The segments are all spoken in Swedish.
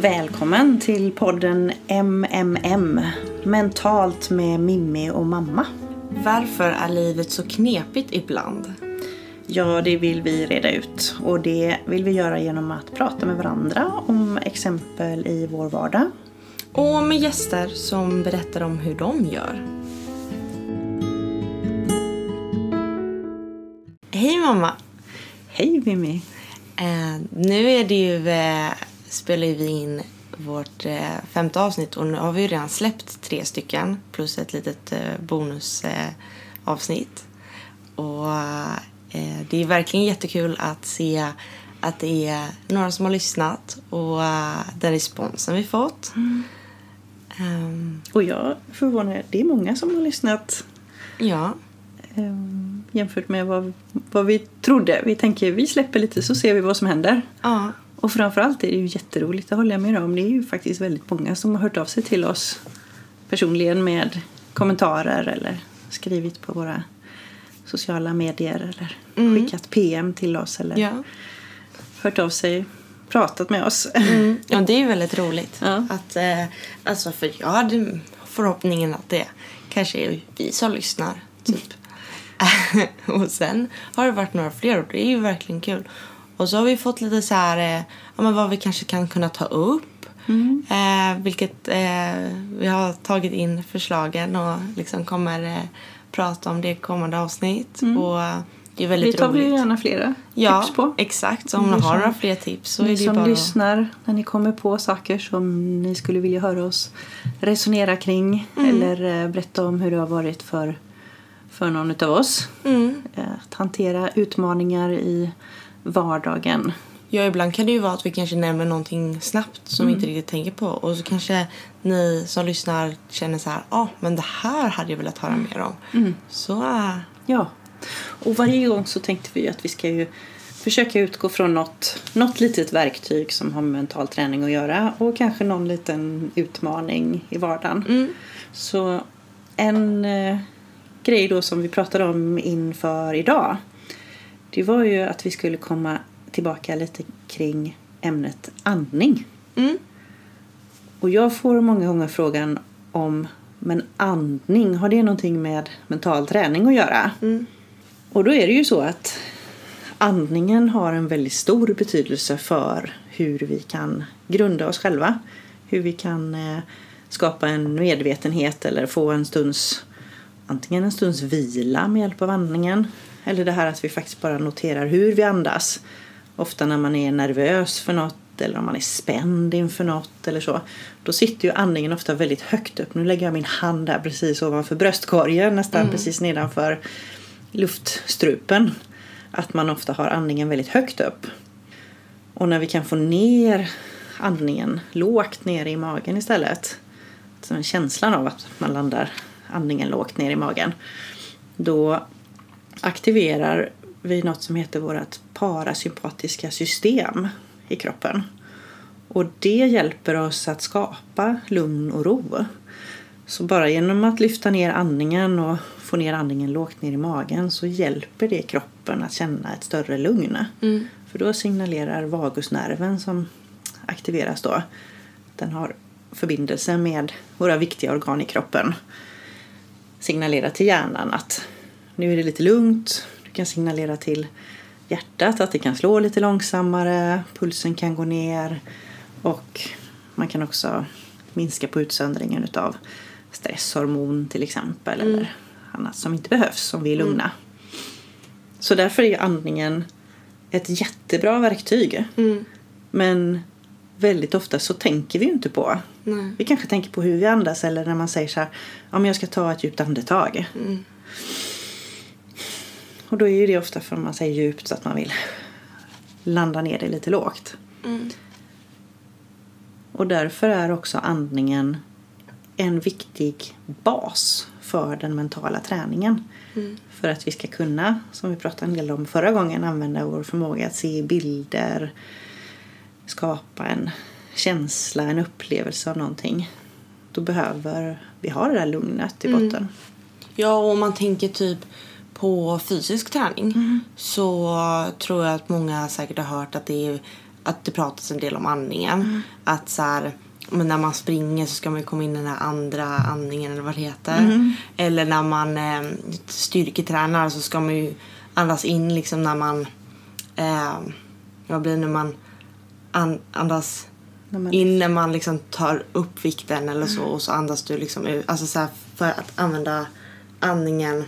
Välkommen till podden MMM Mentalt med Mimmi och mamma. Varför är livet så knepigt ibland? Ja, det vill vi reda ut och det vill vi göra genom att prata med varandra om exempel i vår vardag. Och med gäster som berättar om hur de gör. Hej mamma! Hej Mimmi! Eh, nu är det ju, eh, spelar vi in vårt eh, femte avsnitt och nu har vi ju redan släppt tre stycken plus ett litet eh, bonusavsnitt. och eh, det är verkligen jättekul att se att det är några som har lyssnat och den responsen vi fått. Ehm, Och jag är förvånad, det är många som har lyssnat ja, eh, jämfört med vad, vad vi trodde. Vi tänker vi släpper lite så ser vi vad som händer. ja, Och framförallt är det ju jätteroligt, det håller jag med om. Det är ju faktiskt väldigt många som har hört av sig till oss personligen med kommentarer eller skrivit på våra sociala medier eller Mm. skickat PM till oss eller ja. hört av sig, pratat med oss. Mm. ja, det är ju väldigt roligt. Ja. Att, eh, alltså för jag hade förhoppningen att det kanske är vi som lyssnar. Typ. och sen har det varit några fler och det är ju verkligen kul. Och så har vi fått lite så här, eh, ja, men vad vi kanske kan kunna ta upp. Eh, vilket eh, vi har tagit in förslagen och liksom kommer eh, prata om det i kommande avsnitt. Och eh, det är väldigt tar vi roligt. gärna flera Ja, tips på. exakt. Så om Ni ni har som- några fler tips så är ni det ju som bara att- lyssnar, när ni kommer på saker som ni skulle vilja höra oss resonera kring Mm. eller eh, berätta om hur det har varit för, för någon av oss. Mm. Eh, Att hantera utmaningar i vardagen. Ja, ibland kan det ju vara att vi kanske nämner någonting snabbt som vi inte riktigt tänker på. Och så kanske ni som lyssnar känner så här, ja, ah, men det här hade jag velat höra mer om. Så, äh, Ja, och varje gång så tänkte vi att vi ska ju försöka utgå från något, något litet verktyg som har med mental träning att göra och kanske någon liten utmaning i vardagen. mm, Så en eh, grej då som vi pratade om inför idag det var ju att vi skulle komma tillbaka lite kring ämnet andning. mm, Och jag får många gånger frågan om men andning, har det någonting med mental träning att göra? mm, Och då är det ju så att andningen har en väldigt stor betydelse för hur vi kan grunda oss själva. Hur vi kan eh, skapa en medvetenhet eller få en stunds antingen en stunds vila med hjälp av andningen eller det här att vi faktiskt bara noterar hur vi andas. Ofta när man är nervös för något eller om man är spänd inför något eller så. Då sitter ju andningen ofta väldigt högt upp. Nu lägger jag min hand där precis ovanför bröstkorgen nästan precis nedanför luftstrupen. Att man ofta har andningen väldigt högt upp. Och när vi kan få ner andningen lågt ner i magen istället. Så känslan av att man landar andningen lågt ner i magen. Då aktiverar vi något som heter vårt parasympatiska system i kroppen. Och det hjälper oss att skapa lugn och ro. Så bara genom att lyfta ner andningen och få ner andningen lågt ner i magen så hjälper det kroppen att känna ett större lugn. mm, För då signalerar vagusnerven som aktiveras då. Den har förbindelse med våra viktiga organ i kroppen. Signalerar till hjärnan att nu är det lite lugnt. Du kan signalera till hjärtat att det kan slå lite långsammare. Pulsen kan gå ner. Och man kan också minska på utsöndringen utav stresshormon till exempel. Eller annat som inte behövs om vi är lugna. Så därför är andningen ett jättebra verktyg. mm, Men väldigt ofta så tänker vi ju inte på. nej, Vi kanske tänker på hur vi andas eller när man säger så här, ja men jag ska ta ett djupt andetag. mm, Och då är ju det ofta för att man säger djupt så att man vill landa ner det lite lågt. mm, Och därför är också andningen en viktig bas för den mentala träningen. mm, För att vi ska kunna, som vi pratade en del om förra gången, använda vår förmåga att se bilder, skapa en känsla, en upplevelse av någonting. Då behöver vi ha det där lugnet i Mm. botten. Ja, och om man tänker typ på fysisk träning så tror jag att många säkert har hört att det är att det pratas en del om andningen. Att så här, men när man springer så ska man komma in i den här andra andningen eller vad det heter. Eller när man eh, styrketränar så ska man ju andas in liksom när man eh, vad blir det när man an, andas När man- in när man liksom tar upp vikten eller så och så andas du liksom ut. Alltså så här, för att använda andningen.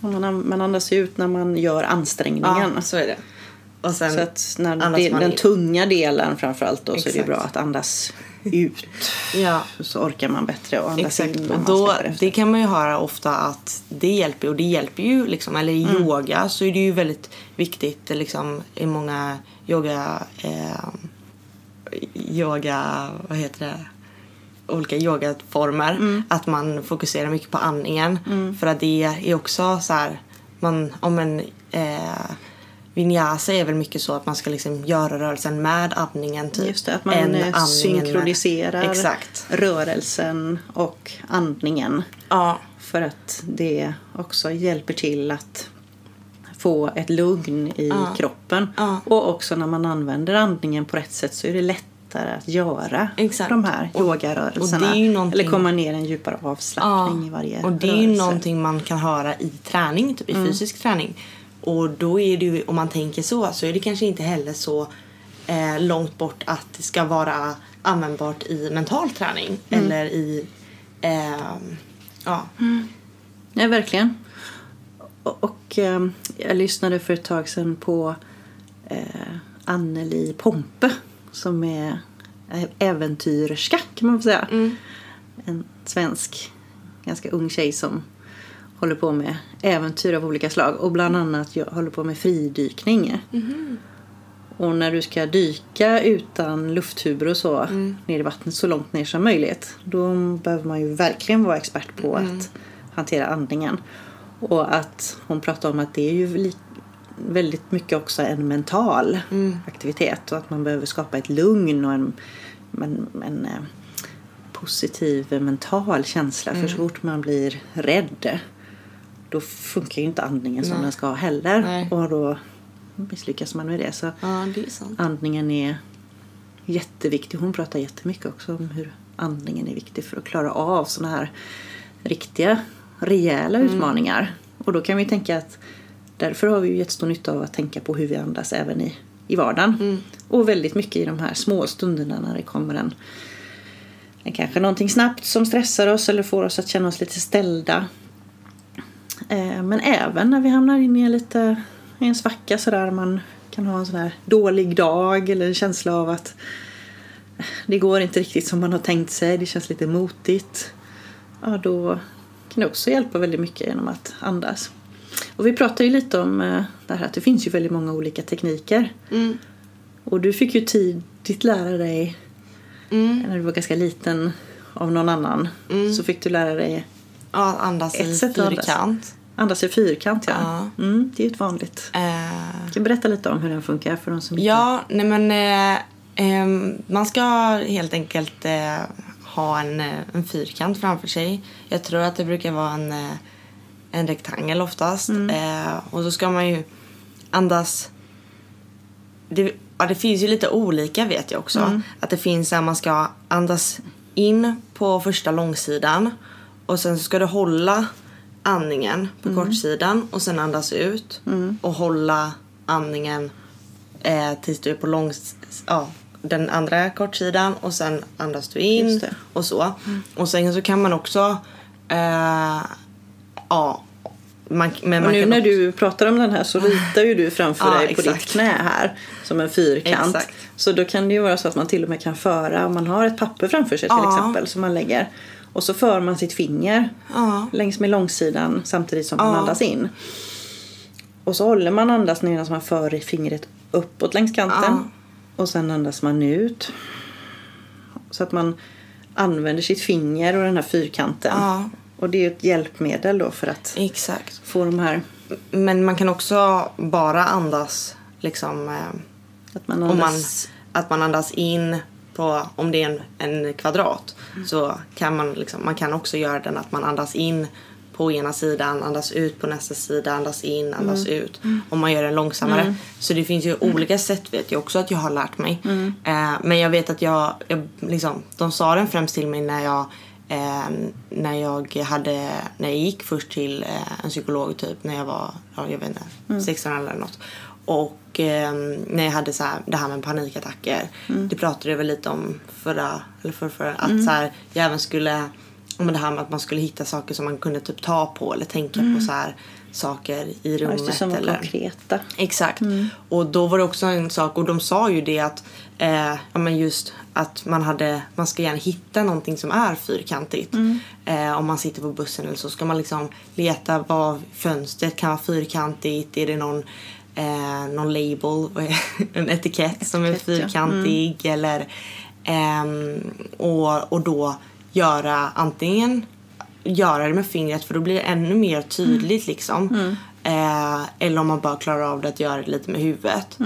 Man, man andas ut när man gör ansträngningen. Ja, så är det. Och sen Så att när det, den in. tunga delen framförallt då så är det Exakt. bra att andas ut. Ja, Så orkar man bättre och andas exakt. in. Och då, det kan man ju höra ofta att det hjälper. Och det hjälper ju liksom. Eller i Mm. yoga så är det ju väldigt viktigt liksom i många yoga... Eh, yoga... Vad heter det? Olika yogaformer. Mm. Att man fokuserar mycket på andningen. För att det är också så här... Man, om en, eh, vinyasa är väl mycket så att man ska liksom göra rörelsen med andningen. Typ, Just det, att man eh, andningen synkroniserar exakt. rörelsen och andningen. Ja, För att det också hjälper till att få ett lugn i Ja. kroppen. Ja. Och också när man använder andningen på rätt sätt så är det lättare att göra Exakt. de här Och- yogarörelserna. och ju någonting- Eller komma ner i en djupare avslappning i varje och det är ju rörelse. Mm. någonting man kan höra i träning, typ i fysisk träning. Och då är det ju, om man tänker så, så är det kanske inte heller så eh, långt bort att det ska vara användbart i mental träning. Mm. Eller i, eh, ja. Ja, verkligen. Och, och eh, jag lyssnade för ett tag sedan på eh, Anneli Pompe som är äventyrerska kan man få säga. En svensk, ganska ung tjej som håller på med äventyr av olika slag och bland annat jag håller på med fridykning. Och när du ska dyka utan lufttuber och så ner i vattnet så långt ner som möjligt då behöver man ju verkligen vara expert på att hantera andningen. Och att hon pratar om att det är ju li- väldigt mycket också en mental aktivitet och att man behöver skapa ett lugn och en, en, en eh, positiv mental känsla. För så fort man blir rädd då funkar ju inte andningen som Nej. den ska heller. Nej. Och då misslyckas man med det. Så ja, det är andningen är jätteviktig. Hon pratar jättemycket också om hur andningen är viktig för att klara av såna här riktiga, rejäla utmaningar. Och då kan vi tänka att därför har vi ju jättestor nytta av att tänka på hur vi andas även i, i vardagen. Och väldigt mycket i de här små stunderna när det kommer en, en kanske någonting snabbt som stressar oss eller får oss att känna oss lite ställda. Eh, Men även när vi hamnar in i lite i en svacka sådär man kan ha en sån här dålig dag eller en känsla av att det går inte riktigt som man har tänkt sig, det känns lite motigt. Ja, då kan det också hjälpa väldigt mycket genom att andas. Och vi pratade ju lite om eh, det här att det finns ju väldigt många olika tekniker. Mm. Och du fick ju tidigt lära dig, Mm. när du var ganska liten, av någon annan. Mm. Så fick du lära dig Ja, andas Ett i sätt att andas. fyrkant. andas i fyrkant. Ja. Ja. Mm, det är ju ett vanligt. Eh, Kan du berätta lite om hur den funkar för de som inte... Ja, nej men eh, ehm, man ska helt enkelt eh, ha en, eh, en fyrkant framför sig. Jag tror att det brukar vara en, eh, en rektangel oftast. Eh, och så ska man ju andas... Det, ja, det finns ju lite olika vet jag också. Att det finns att man ska andas in på första långsidan och sen så ska du hålla andningen på kortsidan och sen andas ut och hålla andningen eh, tills du är på långs, ja, den andra kortsidan och sen andas du in och så. Och sen så kan man också eh, ja, man, men Och nu när också, du pratar om den här så ritar ju du framför Ja, dig på exakt. ditt knä här som en fyrkant. Exakt. Så då kan det ju vara så att man till och med kan föra, om man har ett papper framför sig till Ja. exempel som man lägger och så för man sitt finger Ja. längs med långsidan samtidigt som man andas in. Och så håller man andas medan man för fingret uppåt längs kanten och sen andas man ut. Så att man använder sitt finger och den här fyrkanten. Och det är ju ett hjälpmedel då för att Exakt. få de här Men man kan också bara andas liksom eh, Att man om man, andas... att man andas in på, om det är en, en kvadrat Mm. så kan man liksom, man kan också göra den att man andas in på ena sidan, andas ut på nästa sida, andas in, andas ut. Om man gör den långsammare. Så det finns ju olika sätt vet jag också att jag har lärt mig. Eh, men jag vet att jag, jag liksom, de sa den främst till mig när jag Eh, när jag hade, när jag gick först till eh, en psykolog typ när jag var, ja, jag vet inte, 16 eller något. Och eh, när jag hade så här, det här med panikattacker. Det pratade jag väl lite om förra, eller förra, förra att så här, jag även skulle, om det här med att man skulle hitta saker som man kunde typ ta på eller tänka på så här saker i rummet. Just det, som eller, konkreta. Exakt. Och då var det också en sak och de sa ju det att eh, ja, men just att man hade man ska gärna hitta någonting som är fyrkantigt. Eh, om man sitter på bussen eller så ska man liksom leta vad fönstret kan vara fyrkantigt. Är det någon eh, någon label, en etikett som är Etikett, ja. fyrkantig eller ehm, och, och då göra antingen göra det med fingret för då blir det ännu mer tydligt liksom. Eh, eller om man bara klarar av det att göra det lite med huvudet.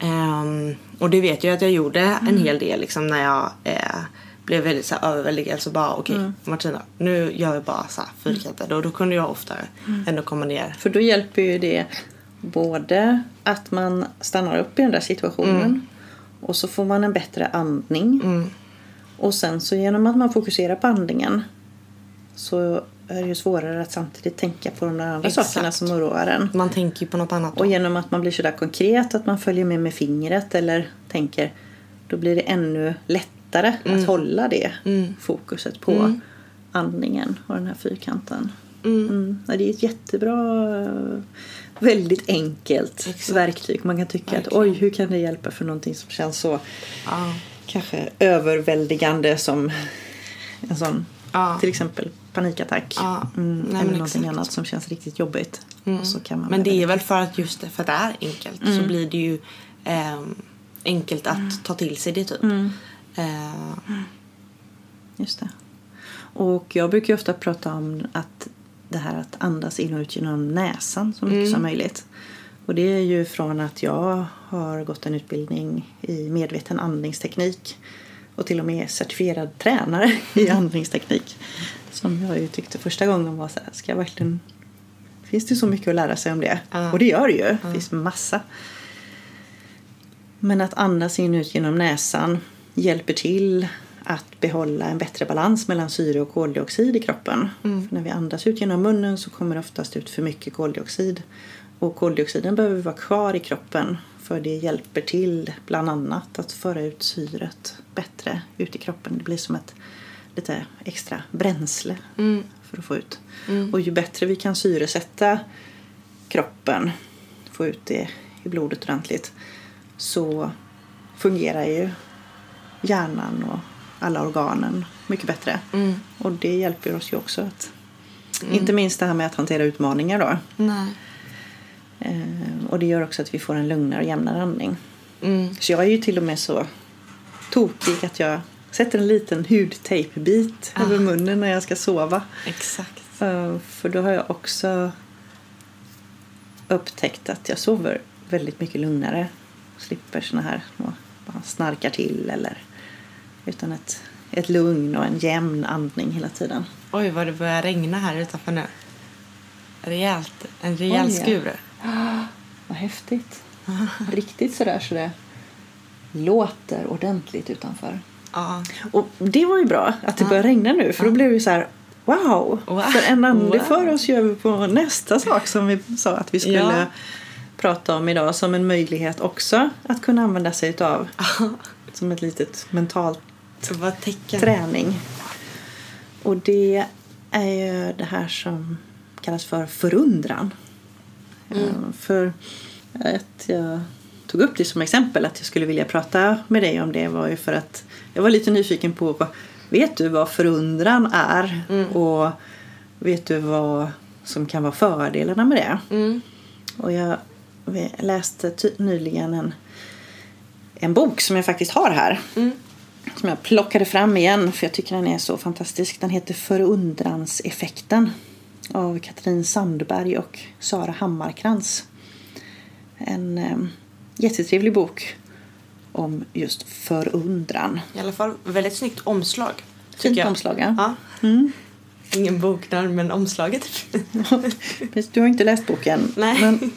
Ehm, och det vet jag att jag gjorde en hel del liksom när jag eh, blev väldigt så här, överväldigad. Så bara okej Martina, nu gör vi bara så här fyrkantade. Och då kunde jag ofta ändå komma ner. För då hjälper ju det både att man stannar upp i den där situationen och så får man en bättre andning. Mm. Och sen så genom att man fokuserar på andningen så är det ju svårare att samtidigt tänka på de där andra Exakt. sakerna som oroar en. Man tänker ju på något annat. då. Och genom att man blir sådär konkret, att man följer med med fingret eller tänker, då blir det ännu lättare att hålla det Mm. fokuset på andningen och den här fyrkanten. Mm. Ja, det är ett jättebra, väldigt enkelt Exakt. verktyg. Man kan tycka att Verkligen. oj, hur kan det hjälpa för någonting som känns så Ja. kanske överväldigande som en sån, Ja. till exempel panikattack. Ja. Mm, Nej, eller men någonting exakt. annat som känns riktigt jobbigt. Och så kan man Men det är väl för att just det, för att det är enkelt så blir det ju ehm, enkelt att ta till sig det typ. Eh, Just det. Och jag brukar ofta prata om att det här att andas in och ut genom näsan så mycket som möjligt. Och det är ju från att jag har gått en utbildning i medveten andningsteknik och till och med certifierad tränare i andningsteknik. Som jag ju tyckte första gången var så här, ska jag verkligen... Finns det så mycket att lära sig om det? Ja. Och det gör det ju. Det finns massa. Men att andas in och ut genom näsan hjälper till att behålla en bättre balans mellan syre och koldioxid i kroppen. För när vi andas ut genom munnen så kommer det oftast ut för mycket koldioxid. Och koldioxiden behöver vara kvar i kroppen för det hjälper till bland annat att föra ut syret bättre ut i kroppen. Det blir som ett lite extra bränsle för att få ut. Och ju bättre vi kan syresätta kroppen, få ut det i blodet ordentligt, så fungerar ju hjärnan och alla organen mycket bättre. Och det hjälper oss ju också att Inte minst det här med att hantera utmaningar då. nej. Eh, och det gör också att vi får en lugnare och jämnare andning. Mm. Så jag är ju till och med så tokig att jag sätter en liten hudtejpbit Ah. över munnen när jag ska sova. Exakt. Eh, För då har jag också upptäckt att jag sover väldigt mycket lugnare. Slipper såna här bara snarkar till eller utan ett, ett lugn och en jämn andning hela tiden. Oj, vad det börjar regna här utanför nu. Rejält. En rejäl Oj, ja. skur. Vad häftigt. Riktigt sådär så det låter ordentligt utanför. Ja. Och det var ju bra att det börjar regna nu för då blev det så här wow! Wow. För en annan, det Wow. för oss ju över på nästa sak som vi sa att vi skulle Ja. prata om idag som en möjlighet också att kunna använda sig utav som ett litet mentalt träning. Och det är ju det här som kallas för förundran. Eh, För att jag tog upp det som exempel att jag skulle vilja prata med dig om det var ju för att jag var lite nyfiken på vet du vad förundran är och vet du vad som kan vara fördelarna med det? Mm. Och jag läste nyligen en, en bok som jag faktiskt har här. Mm. Som jag plockade fram igen för jag tycker den är så fantastisk. Den heter Förundranseffekten av Katrin Sandberg och Sara Hammarkrans. En eh, jättetrevlig bok om just förundran. I alla fall väldigt snyggt omslag. Fint omslag, ja. Ja. Mm. ingen bok där, men omslaget du har inte läst boken. Nej. Men,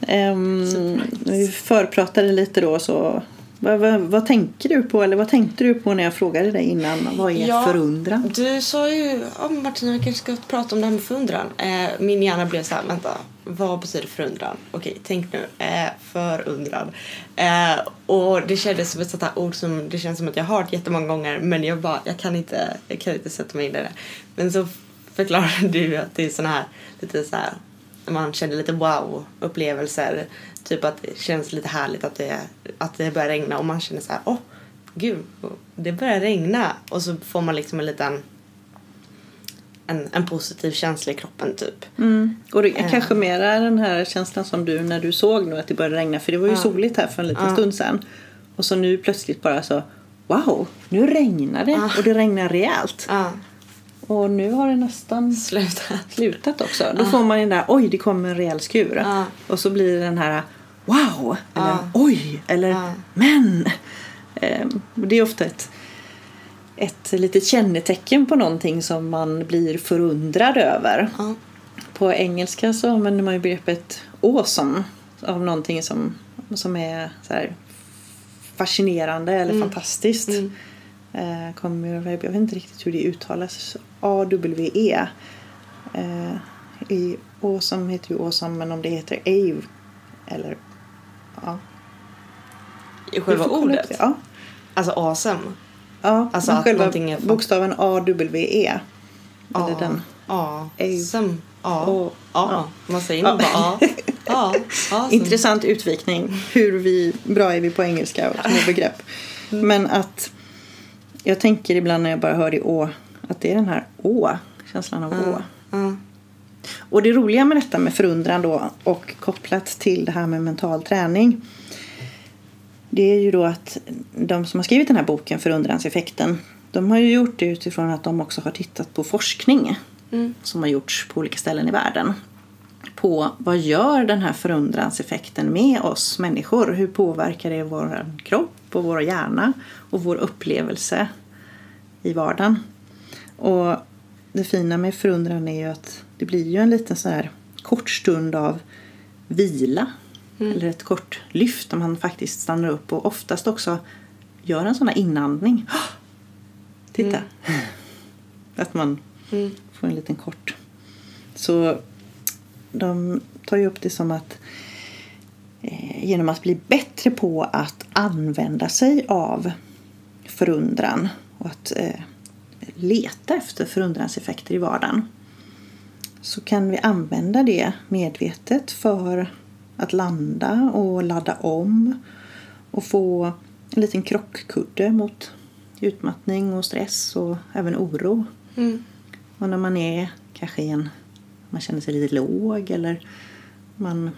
ehm, vi förpratade lite då så vad, vad, vad, tänker du på eller vad tänkte du på när jag frågade dig innan? Vad är Ja, förundran? Du sa ju, ja Martina vi kanske ska prata om det här med förundran. Eh, min hjärna blev så här, vänta, vad betyder förundran? Okej, tänk nu, eh, förundran. Eh, och det kändes som ett sånt här ord som det känns som att jag har hört jättemånga gånger men jag bara, jag kan inte, jag kan inte sätta mig in i det. Men så förklarade du att det är sån här, lite så här, man känner lite wow-upplevelser. Typ att det känns lite härligt att det, att det börjar regna och man känner så här, åh, gud, det börjar regna. Och så får man liksom en liten en, en positiv känsla i kroppen typ. Mm. Och det är Eh. kanske mera den här känslan som du när du såg nu att det började regna för det var ju Ja. soligt här för en liten Ja. stund sedan. Och så nu plötsligt bara så Wow, nu regnar det Ja. och det regnar rejält. Ja, Och nu har det nästan sluta. slutat också. Då får man den där oj det kommer en rejäl skur. Ja. Och så blir det den här wow eller Ja. oj eller Ja. men. Ehm, det är ofta ett, ett litet kännetecken på någonting som man blir förundrad över. Ja. På engelska så använder man ju begreppet awesome av någonting som, som är så här fascinerande eller fantastiskt. Mm. Eh, kommer, jag vet inte riktigt hur det uttalas. A-W-E. Eh, i awesome heter ju awesome men om det heter ave eller ja. I själva ordet? det. Ja. Alltså awesome? Ja, Alltså att själva är fan- bokstaven A-W-E. Eller Ja. den. Awesome. Ja. Och- Ja. Man säger Ja. nog bara ja. Ja. Awesome. Intressant utvikning. Hur vi, bra är vi på engelska och små begrepp. Men att jag tänker ibland när jag bara hör det å att det är den här å, känslan av å. Ja. Och det roliga med detta med förundran då och kopplat till det här med mental träning. Det är ju då att de som har skrivit den här boken Förundranseffekten. De har ju gjort det utifrån att de också har tittat på forskning. Mm. Som har gjorts på olika ställen i världen. På vad gör den här förundranseffekten med oss människor? Hur påverkar det vår kropp och vår hjärna och vår upplevelse i vardagen? Och det fina med förundran är ju att det blir ju en liten så här kort stund av vila. Eller ett kort lyft där man faktiskt stannar upp och oftast också gör en sån här inandning. Titta! Att man Mm. får en liten kort. Så de tar ju upp det som att eh, genom att bli bättre på att använda sig av förundran och att eh, leta efter förundranseffekter i vardagen så kan vi använda det medvetet för att landa och ladda om och få en liten krockkudde mot utmattning och stress och även oro. Mm. Och när man är kanske en, man känner sig lite låg eller man,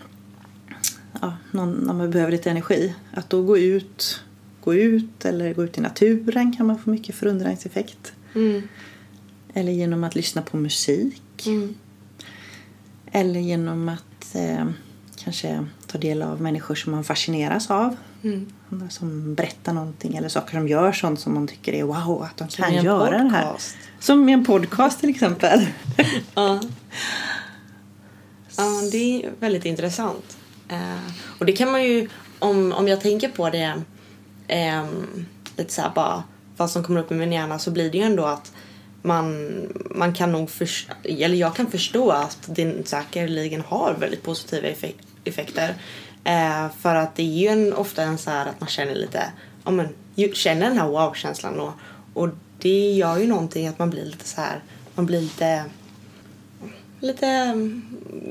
ja, någon, när man behöver lite energi. Att då gå ut, gå ut eller gå ut i naturen kan man få mycket förundranseffekt. Mm. Eller genom att lyssna på musik. Mm. Eller genom att eh, kanske ta del av människor som man fascineras av. Mm. Som berättar någonting eller saker de gör sånt som man tycker är wow att de Som kan göra det här. podcast. Som i en podcast till exempel. Ja. Ja, det är väldigt intressant. Eh, och det kan man ju, om, om jag tänker på det ehm, lite så bara vad som kommer upp i min hjärna så blir det ju ändå att man, man kan nog förstå, eller jag kan förstå att det säkerligen har väldigt positiva effek- effekter. Eh, för att det är ju en, ofta en så här att man känner lite, ja men känner den här wow-känslan och, och det gör ju någonting att man blir lite så här, man blir lite lite mm,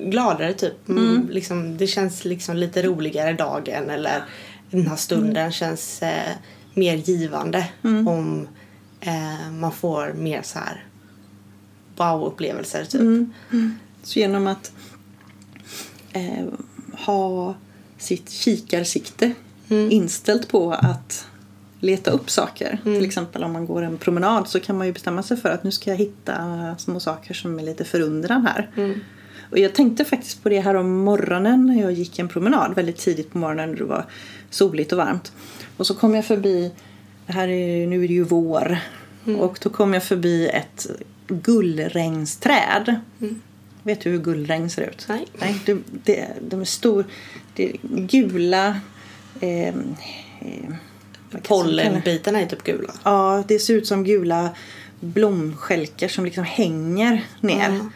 gladare typ. Mm. Liksom, det känns liksom lite roligare dagen eller den här stunden känns eh, mer givande om eh, man får mer så här wow-upplevelser typ. Så genom att eh, ha sitt kikarsikte inställt på att leta upp saker. Till exempel om man går en promenad så kan man ju bestämma sig för att nu ska jag hitta små saker som är lite förundran här. Och jag tänkte faktiskt på det här om morgonen när jag gick en promenad väldigt tidigt på morgonen när det var soligt och varmt. Och så kom jag förbi, här är, nu är det ju vår, och då kom jag förbi ett gullregnsträd. Vet du hur gullregn ser ut? Nej. Nej det, det, de är stor, det är gula... Eh, eh? Pollenbitarna är typ gula. Ja, det ser ut som gula blomskälkar som liksom hänger ner. Ja.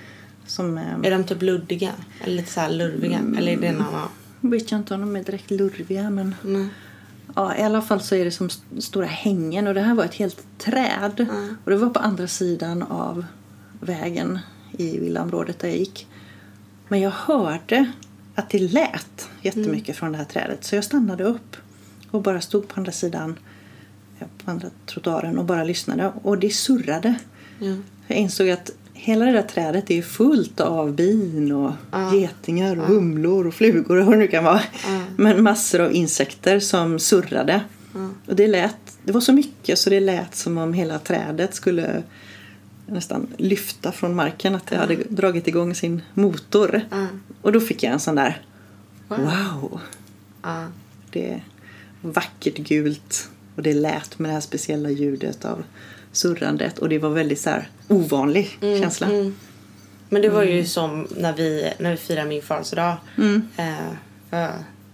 Som, eh, Är de typ luddiga? Eller lite så här lurviga? Eller är det en annan? vet jag inte om de är direkt lurviga men Nej. Ja, i alla fall så är det som st- stora hängen och det här var ett helt träd. Mm. Och det var på andra sidan av vägen i villaområdet där jag gick. Men jag hörde att det lät jättemycket från det här trädet så jag stannade upp och bara stod på andra sidan på andra trottoaren och bara lyssnade och det surrade. Ja. Jag insåg att hela det där trädet är fullt av bin och Ja. getingar och humlor och flugor och vad det nu kan vara. Ja. Men massor av insekter som surrade. Ja. Och det lät, det var så mycket så det lät som om hela trädet skulle nästan lyfta från marken. Att det hade dragit igång sin motor. Och då fick jag en sån där Wow. wow. Det är vackert gult och det lät med det här speciella ljudet av surrandet och det var väldigt så här ovanlig känsla. Mm. Men det var ju som när vi, när vi firade min födelsedag Mm. eh, för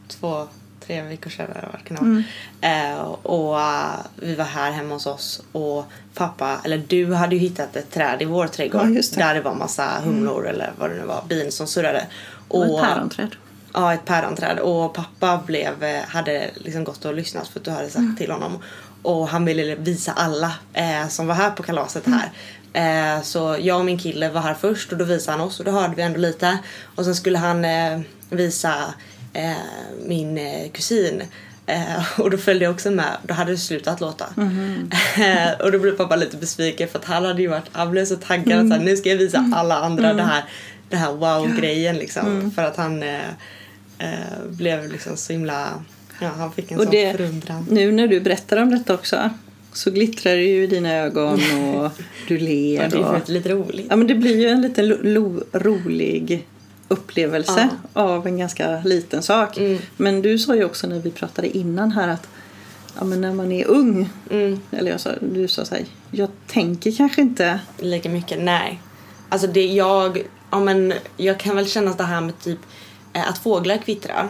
två, tre veckor sedan eller vad det kan vara. Eh, och eh, vi var här hemma hos oss och pappa, eller du hade ju hittat ett träd i vår trädgård Ja, det. där det var massa humlor eller vad det nu var, bin som surrade. Och ett päronträd. Ja, ett päronträd. Och pappa blev, eh, hade liksom gått och lyssnat för att du hade sagt Mm. till honom. Och han ville visa alla eh, som var här på kalaset här. Eh, så jag och min kille var här först och då visade han oss och då hörde vi ändå lite. Och sen skulle han eh, visa eh, min eh, kusin. Eh, och då följde jag också med. Då hade det slutat låta. Eh, och då blev pappa lite besviken för att han hade ju varit, han blev så taggad att så här, nu ska jag visa alla andra det här, det här wow-grejen liksom. För att han blev liksom så himla, ja han fick en Och sån det, förundran. nu när du berättar om detta också så glittrar det ju i dina ögon och du Och ler. det är Och, lite roligt. ja, men det blir ju en liten rolig upplevelse av en ganska liten sak. Mm. Men du sa ju också när vi pratade innan här att ja, men när man är ung, Mm, eller jag sa, du sa så här, jag tänker kanske inte lika mycket, nej. Alltså det jag, ja men jag kan väl känna det här med typ eh, att fåglar kvittrar.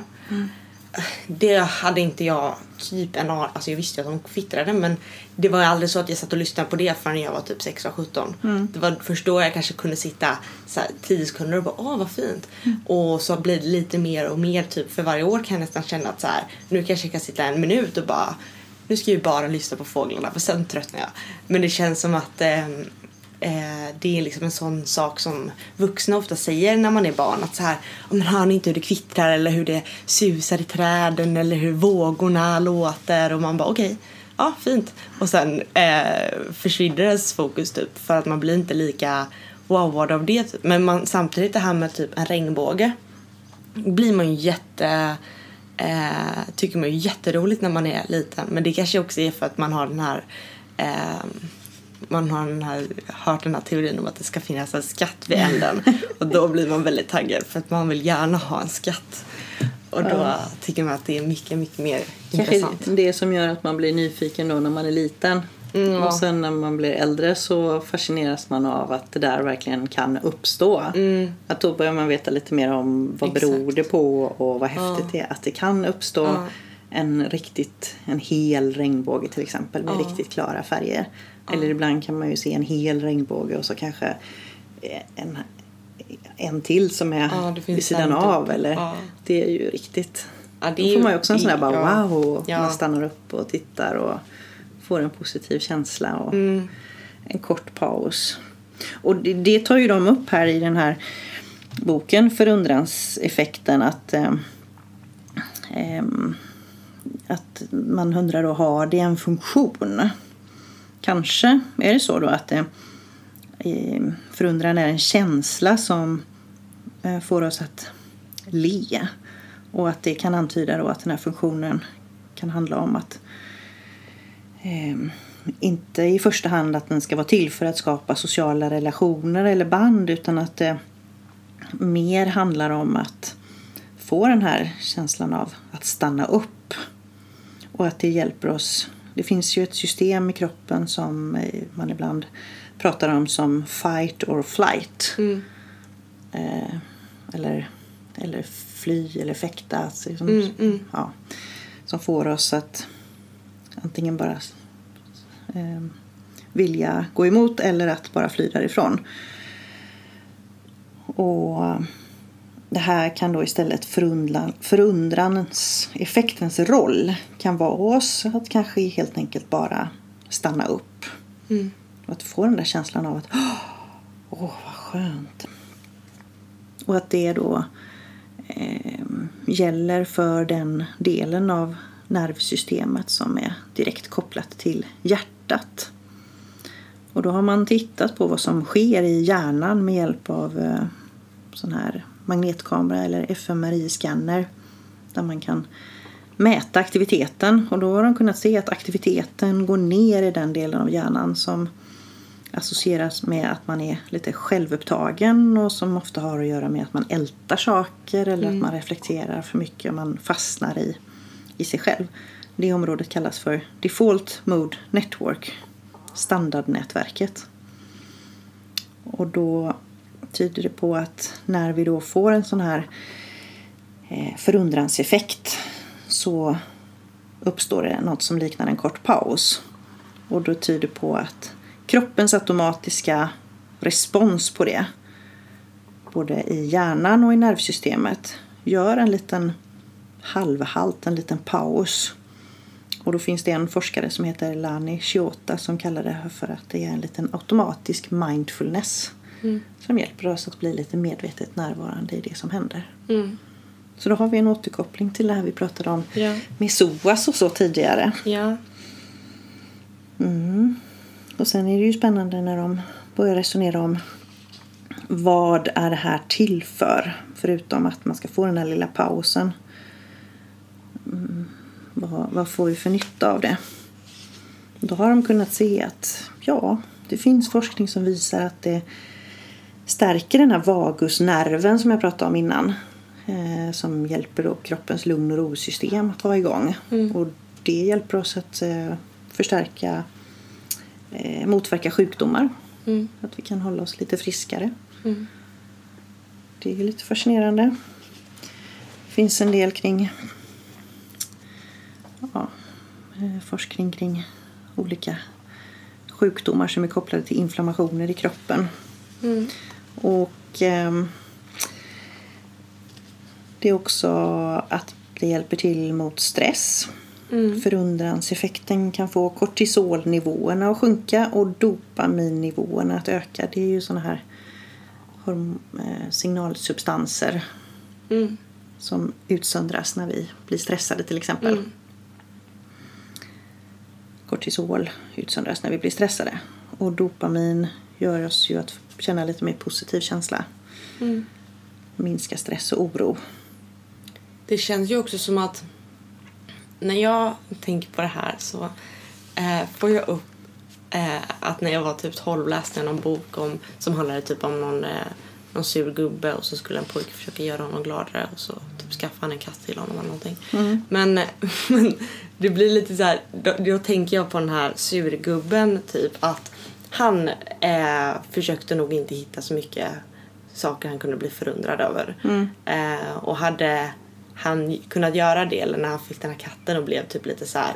Det hade inte jag typ en aning, alltså jag visste ju att de kvittrade men det var aldrig så att jag satt och lyssnade på det förrän jag var typ 16-17. Det var först då jag kanske kunde sitta så här 10 sekunder och bara åh vad fint. Och så blir det lite mer och mer typ för varje år kan jag nästan känna att så här nu kanske jag kan sitta en minut och bara nu ska jag ju bara lyssna på fåglarna för sen tröttnar jag. Men det känns som att eh, Eh, det är liksom en sån sak som vuxna ofta säger när man är barn. Att så här, men hör ni inte hur det kvittrar eller hur det susar i träden eller hur vågorna låter? Och man bara okej, ja fint. Och sen eh, försvinner ens fokus typ för att man blir inte lika wowad av det. Typ. Men man, samtidigt det här med typ en regnbåge blir man ju jätte eh, tycker man är jätteroligt när man är liten men det kanske också är för att man har den här eh, man har den här, hört den här teorin om att det ska finnas en skatt vid änden och då blir man väldigt taggad för att man vill gärna ha en skatt och då tycker man att det är mycket, mycket mer Kanske intressant. det som gör att man blir nyfiken då när man är liten. Mm, ja. Och sen när man blir äldre så fascineras man av att det där verkligen kan uppstå. Mm. Att då börjar man veta lite mer om vad Exakt. beror det på och vad häftigt det är att det kan uppstå Ja. en riktigt, en hel regnbåge till exempel med Ja. riktigt klara färger. Eller ibland kan man ju se en hel regnbåge och så kanske en, en till som är Ja, vid sidan en av. Eller, Ja. Det är ju riktigt Ja, då får man ju också en sån där bara wow man stannar upp och tittar och får en positiv känsla och Mm. en kort paus. Och det, det tar ju de upp här i den här boken Förundranseffekten att eh, ehm, att man undrar då, har det en funktion? Kanske är det så då att eh, förundran är en känsla som eh, får oss att le. Och att det kan antyda då att den här funktionen kan handla om att eh, inte i första hand att den ska vara till för att skapa sociala relationer eller band utan att det mer handlar om att få den här känslan av att stanna upp och att det hjälper oss. Det finns ju ett system i kroppen som eh, man ibland pratar om som fight or flight. Mm. Eh, eller, eller fly eller fäkta. Alltså, liksom, Mm, mm. Ja, som får oss att antingen bara eh, vilja gå emot eller att bara fly därifrån. Och det här kan då istället förundran, förundrans effektens roll kan vara oss att kanske helt enkelt bara stanna upp. Mm. Och att få den där känslan av att åh, vad skönt. Och att det då eh, gäller för den delen av nervsystemet som är direkt kopplat till hjärtat. Och då har man tittat på vad som sker i hjärnan med hjälp av eh, sån här magnetkamera eller fMRI-scanner där man kan mäta aktiviteten och då har de kunnat se att aktiviteten går ner i den delen av hjärnan som associeras med att man är lite självupptagen och som ofta har att göra med att man ältar saker eller att man reflekterar för mycket och man fastnar i, i sig själv. Det området kallas för Default Mode Network, standardnätverket. Och då tyder det på att när vi då får en sån här eh, förundranseffekt så uppstår det något som liknar en kort paus. Och då tyder på att kroppens automatiska respons på det både i hjärnan och i nervsystemet gör en liten halvhalt, en liten paus. Och då finns det en forskare som heter Lani Shiota som kallar det för att det är en liten automatisk mindfulness som hjälper oss att bli lite medvetet närvarande i det som händer. Mm. Så då har vi en återkoppling till det här vi pratade om Ja. med SOAS och så tidigare. Ja. Mm. Och sen är det ju spännande när de börjar resonera om vad är det här till för? Förutom att man ska få den här lilla pausen. Mm. Vad, vad får vi för nytta av det? Då har de kunnat se att ja, det finns forskning som visar att det stärker den här vagusnerven som jag pratade om innan. Eh, som hjälper då kroppens lugn och rosystem att vara igång. Och det hjälper oss att eh, förstärka, eh, motverka sjukdomar. Mm. Att vi kan hålla oss lite friskare. Mm. Det är lite fascinerande. Det finns en del kring ja, eh, forskning kring olika sjukdomar som är kopplade till inflammationer i kroppen. Mm. Och ehm, det är också att det hjälper till mot stress. Mm. Förundranseffekten kan få kortisolnivåerna att sjunka och dopaminnivåerna att öka. Det är ju såna här eh, signalsubstanser Mm. som utsöndras när vi blir stressade till exempel. Mm. Kortisol utsöndras när vi blir stressade. Och dopamin gör oss ju att känna lite mer positiv känsla. Mm. Minska stress och oro. Det känns ju också som att när jag tänker på det här så eh, får jag upp eh, att när jag var typ 12 läste jag någon bok om, som handlade typ om någon, eh, någon sur gubbe och så skulle en pojke försöka göra honom gladare och så typ skaffa han en katt till honom eller någonting. Men, men det blir lite så här, då, då tänker jag på den här surgubben typ att han eh, försökte nog inte hitta så mycket saker han kunde bli förundrad över. Eh, och hade han kunnat göra det eller när han fick den här katten och blev typ lite så här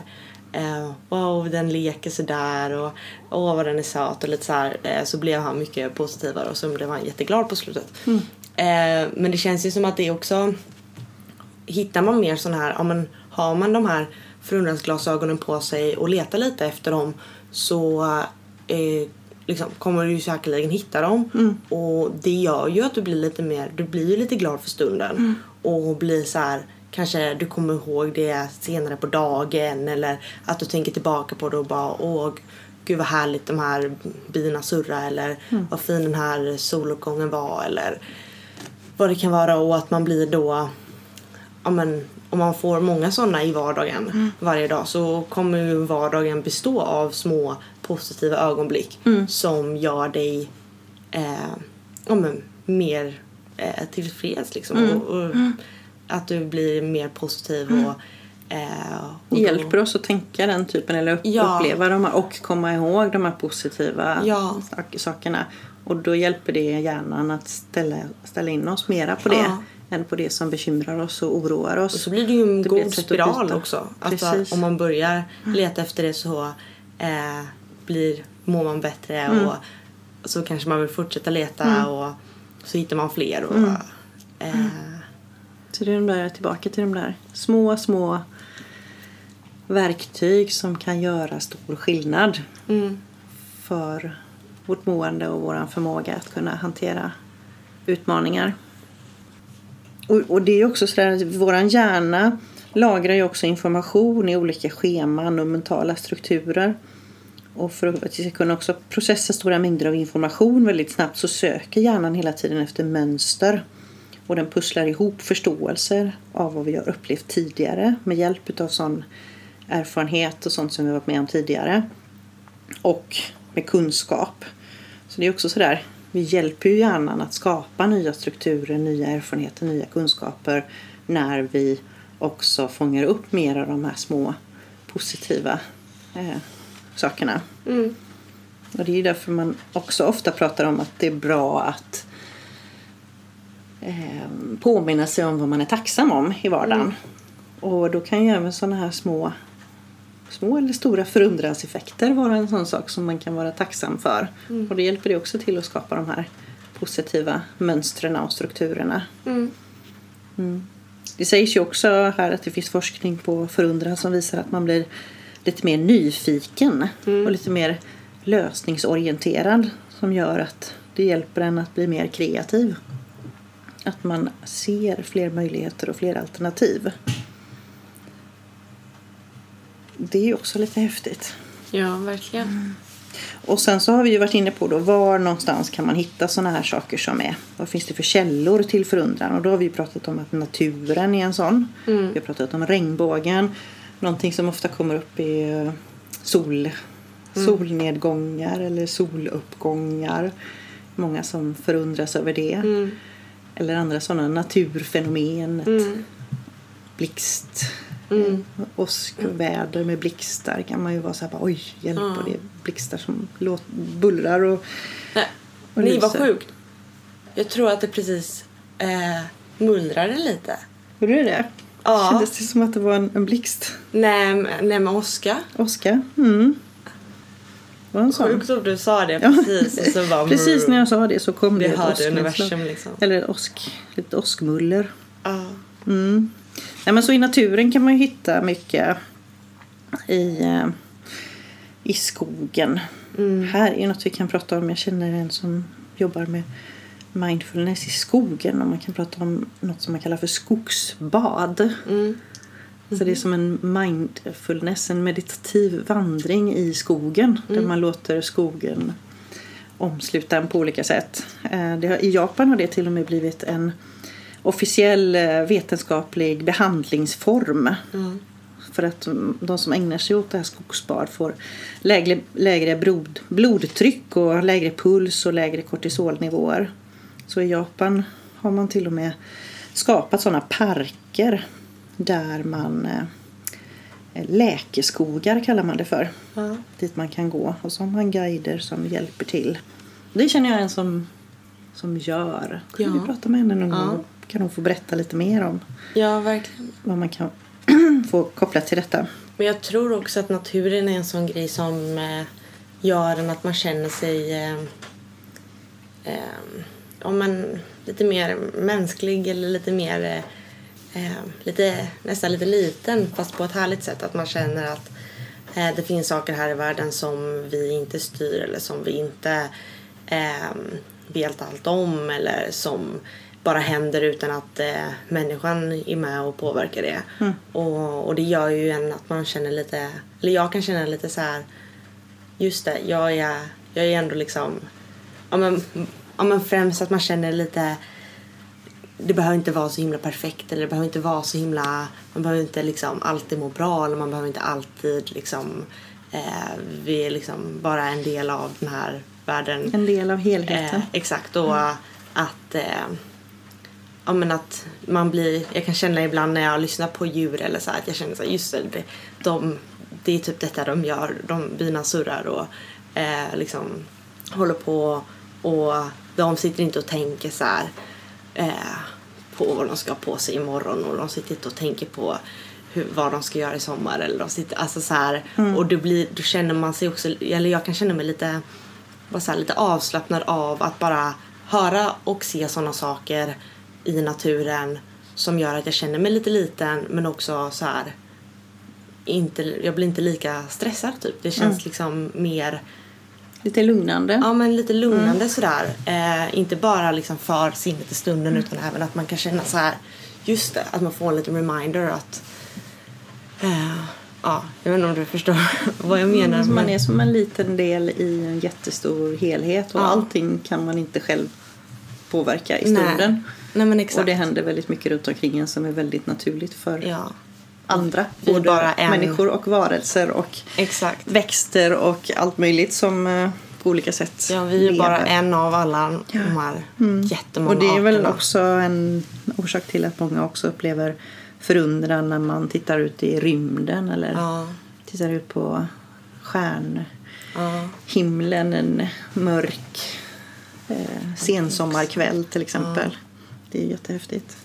eh, wow den leker sådär och åh vad den är söt och lite så här eh, så blev han mycket positivare och så blev han jätteglad på slutet. Eh, men det känns ju som att det också hittar man mer sån här, ja men har man de här förundransglasögonen på sig och letar lite efter dem så eh, liksom, kommer du säkerligen hitta dem. Och det gör ju att du blir lite mer, du blir lite glad för stunden. Och blir så här, kanske du kommer ihåg det senare på dagen eller att du tänker tillbaka på det och bara åh gud vad härligt de här bina surra eller vad fin den här soluppgången var eller vad det kan vara. Och att man blir då ja, men, om man får många sådana i vardagen varje dag så kommer ju vardagen bestå av små positiva ögonblick som gör dig eh, ja, men, mer eh, tillfreds liksom. Och, och Att du blir mer positiv och Eh, och Det då- hjälper oss att tänka den typen eller Ja. uppleva de här och komma ihåg de här positiva Ja. sak- sakerna. Och då hjälper det hjärnan att ställa, ställa in oss mera på det Ja. än på det som bekymrar oss och oroar oss. Och så blir det ju en Det god spiral också. Alltså, om man börjar leta efter det så eh, blir, mår man bättre Mm. och så kanske man vill fortsätta leta och så hittar man fler. Och, Mm. eh, Så det är de där, tillbaka till de där små, små verktyg som kan göra stor skillnad mm, för vårt mående och vår förmåga att kunna hantera utmaningar. Och, och det är också så att våran hjärna lagrar ju också information i olika scheman och mentala strukturer. Och för att vi ska kunna också processa stora mängder av information väldigt snabbt så söker hjärnan hela tiden efter mönster. Och den pusslar ihop förståelser av vad vi har upplevt tidigare med hjälp av sån erfarenhet och sånt som vi har varit med om tidigare och med kunskap. Så det är också sådär, vi hjälper ju hjärnan att skapa nya strukturer, nya erfarenheter, nya kunskaper när vi också fångar upp mer av de här små positiva eh, sakerna. mm, Och det är därför man också ofta pratar om att det är bra att eh, påminna sig om vad man är tacksam om i vardagen. Och då kan ju även sådana här små små eller stora förundranseffekter vara en sån sak som man kan vara tacksam för. Och det hjälper det också till att skapa de här positiva mönstren och strukturerna. mm, Det sägs ju också här att det finns forskning på förundran som visar att man blir lite mer nyfiken och lite mer lösningsorienterad som gör att det hjälper en att bli mer kreativ. Att man ser fler möjligheter och fler alternativ. Det är ju också lite häftigt. ja, verkligen. Och sen så har vi ju varit inne på då var någonstans kan man hitta sådana här saker som är. Vad finns det för källor till förundran? Och då har vi pratat om att naturen är en sån. Vi har pratat om regnbågen. Någonting som ofta kommer upp är eh, sol, solnedgångar eller soluppgångar. Många som förundras över det. Mm, Eller andra sådana naturfenomen. Mm, blixt. mm. Åskväder med blixtar kan man ju vara så här bara, oj hjälp Ja. och det är blixtar som låt, bullrar och Nej, Och vad lyser. sjukt. Jag tror att det precis eh, mullrade lite. Gjorde det det? Ja. Kändes det som att det var en, en blixt? Nej, men- nej med åska. Oskar? Mm. Det var en sån. Sjukt att du sa det Ja. precis. Så bara, Precis när jag sa det så kom det ett åsknedslag. universum liksom. Eller åsk, lite åskmuller. Ja. Mm. Nej, men så I naturen kan man ju hitta mycket i, eh, i skogen. Mm. Här är något vi kan prata om. Jag känner en som jobbar med mindfulness i skogen. Och man kan prata om något som man kallar för skogsbad. Mm. Så det är som en mindfulness, en meditativ vandring i skogen. Där man låter skogen omsluta en på olika sätt. Eh, har, I Japan har det till och med blivit en officiell eh, vetenskaplig behandlingsform. Mm. För att mm, de som ägnar sig åt det här skogsbad får lägre, lägre blod, blodtryck och lägre puls och lägre kortisolnivåer. Så i Japan har man till och med skapat sådana parker där man eh, läkeskogar kallar man det för. Ja. Dit man kan gå och så har man guider som hjälper till. Det känner jag en som, som gör. Kan Ja. vi prata med henne någon Ja. gång? Kan hon få berätta lite mer om ja, verkligen. vad man kan få kopplat till detta? Men jag tror också att naturen är en sån grej som eh, gör att man känner sig eh, eh, ja, men, lite mer mänsklig eller lite mer eh, lite, nästan lite liten fast på ett härligt sätt. Att man känner att eh, det finns saker här i världen som vi inte styr eller som vi inte eh, vet allt om eller som bara händer utan att eh, människan är med och påverkar det. Och, och det gör ju en att man känner lite, eller jag kan känna lite så här just det, jag är, jag är ändå liksom, ja men, ja men främst att man känner lite, det behöver inte vara så himla perfekt eller det behöver inte vara så himla, man behöver inte liksom alltid må bra eller man behöver inte alltid liksom, eh, vi är liksom bara en del av den här världen. En del av helheten. Eh, exakt, och att, eh, ja, men att man blir, jag kan känna ibland när jag lyssnar på djur eller så här, att jag känner så här, just det, de, det är typ detta de gör. De, bina surrar och eh, liksom håller på och de sitter inte och tänker så här eh, på vad de ska ha på sig imorgon och de sitter inte och tänker på hur, vad de ska göra i sommar eller de sitter, alltså så här, och då, blir, då känner man sig också, eller jag kan känna mig lite, bara så här, lite avslappnad av att bara höra och se sådana saker i naturen som gör att jag känner mig lite liten men också så här inte, jag blir inte lika stressad typ. Det känns liksom mer Lite lugnande. Ja men lite lugnande sådär. Eh, inte bara liksom för sinnet i stunden utan även att man kan känna så här. Just det, att man får en liten reminder att eh, Ja, jag vet inte om du förstår vad jag menar. Mm, man men- är som en liten del i en jättestor helhet och Ja. allting kan man inte själv påverka i Nej. stunden. Nej men exakt. Och det händer väldigt mycket runt omkring en som är väldigt naturligt för Ja, andra. Vi är bara en. människor och varelser och exakt. växter och allt möjligt som eh, på olika sätt Ja, vi är lever. bara en av alla de här jättemånga Och det är väl arterna. också en orsak till att många också upplever förundran när man tittar ut i rymden eller Ja, tittar ut på stjärnhimlen ja, en mörk eh, sensommarkväll till exempel. Det är jättehäftigt.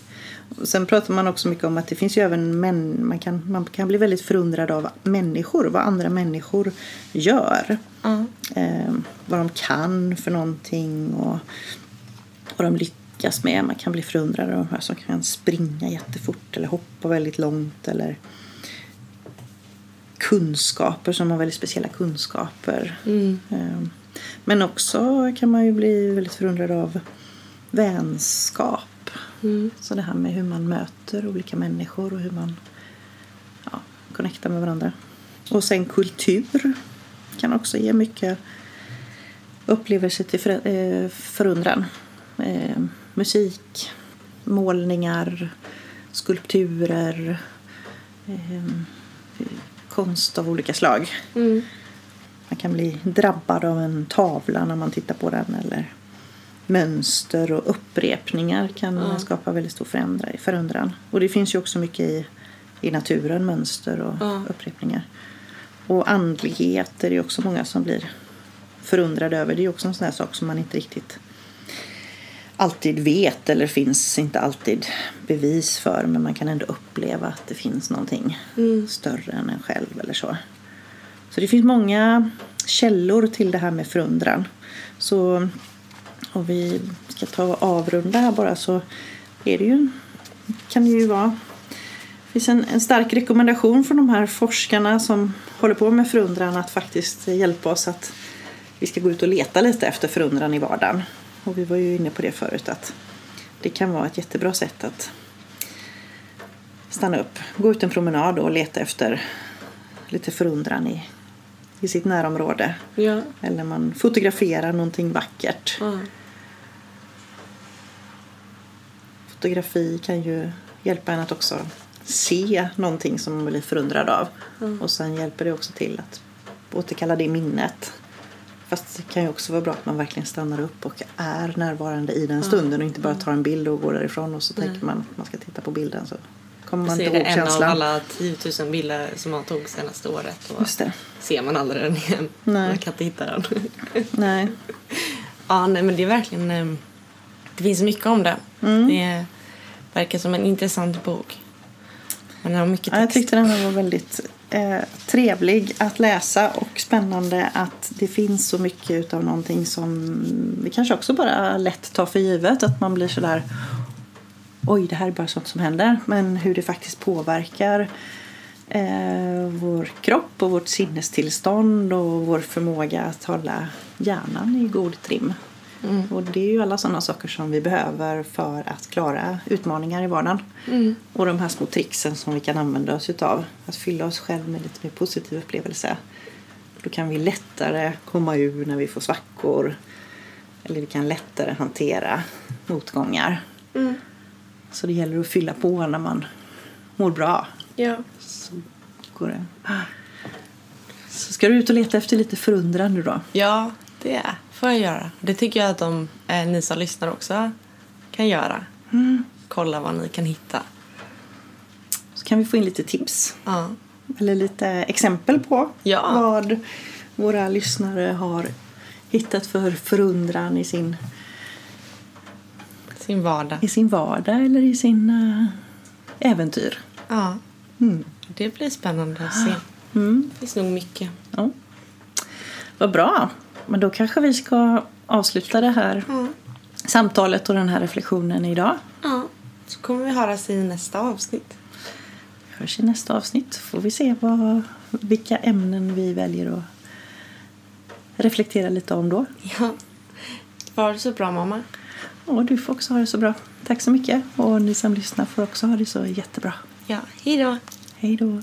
Sen pratar man också mycket om att det finns ju även män, man kan, man kan bli väldigt förundrad av människor, vad andra människor gör. ja, Eh, vad de kan för någonting och vad de lyckas med. Man kan bli förundrad av de här som kan springa jättefort eller hoppa väldigt långt eller kunskaper som har väldigt speciella kunskaper. mm, Eh, Men också kan man ju bli väldigt förundrad av vänskap. Mm, Så det här med hur man möter olika människor och hur man ja, connectar med varandra. Och sen kultur kan också ge mycket upplevelser till för, eh, förundran. Eh, musik, målningar, skulpturer, eh, konst av olika slag. mm, Man kan bli drabbad av en tavla när man tittar på den eller mönster och upprepningar kan Ja. skapa väldigt stor förundran. Och det finns ju också mycket i, i naturen, mönster och Ja. upprepningar. Och andlighet är det också många som blir förundrade över. Det är också en sån här sak som man inte riktigt alltid vet eller finns inte alltid bevis för men man kan ändå uppleva att det finns någonting mm, större än en själv eller så. Så det finns många källor till det här med förundran. Så om vi ska ta och avrunda här bara så är det ju, kan det ju vara det finns en, en stark rekommendation från de här forskarna som håller på med förundran att faktiskt hjälpa oss att vi ska gå ut och leta lite efter förundran i vardagen. Och vi var ju inne på det förut att det kan vara ett jättebra sätt att stanna upp, gå ut en promenad och leta efter lite förundran i, i sitt närområde. ja, Eller man fotograferar någonting vackert. ja, Fotografi kan ju hjälpa en att också se någonting som man blir förundrad av. Och sen hjälper det också till att återkalla det minnet. Fast det kan ju också vara bra att man verkligen stannar upp och är närvarande i den stunden och inte bara tar en bild och går därifrån och så tänker man att man ska titta på bilden så kommer man inte är det ihåg en av känslan. alla 10 000 bilder som man tog senaste året. Och Just det. ser man aldrig den igen. Nej. Man kan inte hitta den. Nej. ja, nej men det är verkligen... Det finns mycket om det. Mm. Det verkar som en intressant bok. Man har mycket Ja, jag text. tyckte den var väldigt eh, trevlig att läsa och spännande att det finns så mycket av någonting som vi kanske också bara lätt tar för givet. Att man blir sådär oj, det här är bara sånt som händer. Men hur det faktiskt påverkar eh, vår kropp och vårt sinnestillstånd och vår förmåga att hålla hjärnan i god trim. Mm. Och det är ju alla sådana saker som vi behöver för att klara utmaningar i vardagen. Mm. Och de här små tricksen som vi kan använda oss utav. Att fylla oss själv med lite mer positiv upplevelse. Då kan vi lättare komma ur när vi får svackor. Eller vi kan lättare hantera motgångar. Mm. Så det gäller att fylla på när man mår bra. Ja. Så går det. Så ska du ut och leta efter lite förundran nu då? ja, det får jag göra. Det tycker jag att de, eh, ni som lyssnar också kan göra. kolla vad ni kan hitta. Så kan vi få in lite tips. Ja. Eller lite exempel på Ja. vad våra lyssnare har hittat för förundran i sin, Sin vardag. i sin vardag eller i sin eh, äventyr. Ja. Mm. Det blir spännande att se. Mm. Det finns nog mycket. Ja. Vad bra. Men då kanske vi ska avsluta det här Ja. samtalet och den här reflektionen idag. ja. Så kommer vi höras i nästa avsnitt. Vi hörs i nästa avsnitt. får vi se vad, vilka ämnen vi väljer att reflektera lite om då. Ja. Var det så bra mamma. Och du får också ha det så bra. Tack så mycket. Och ni som lyssnar får också ha det så jättebra. Ja, hej då. Hej då.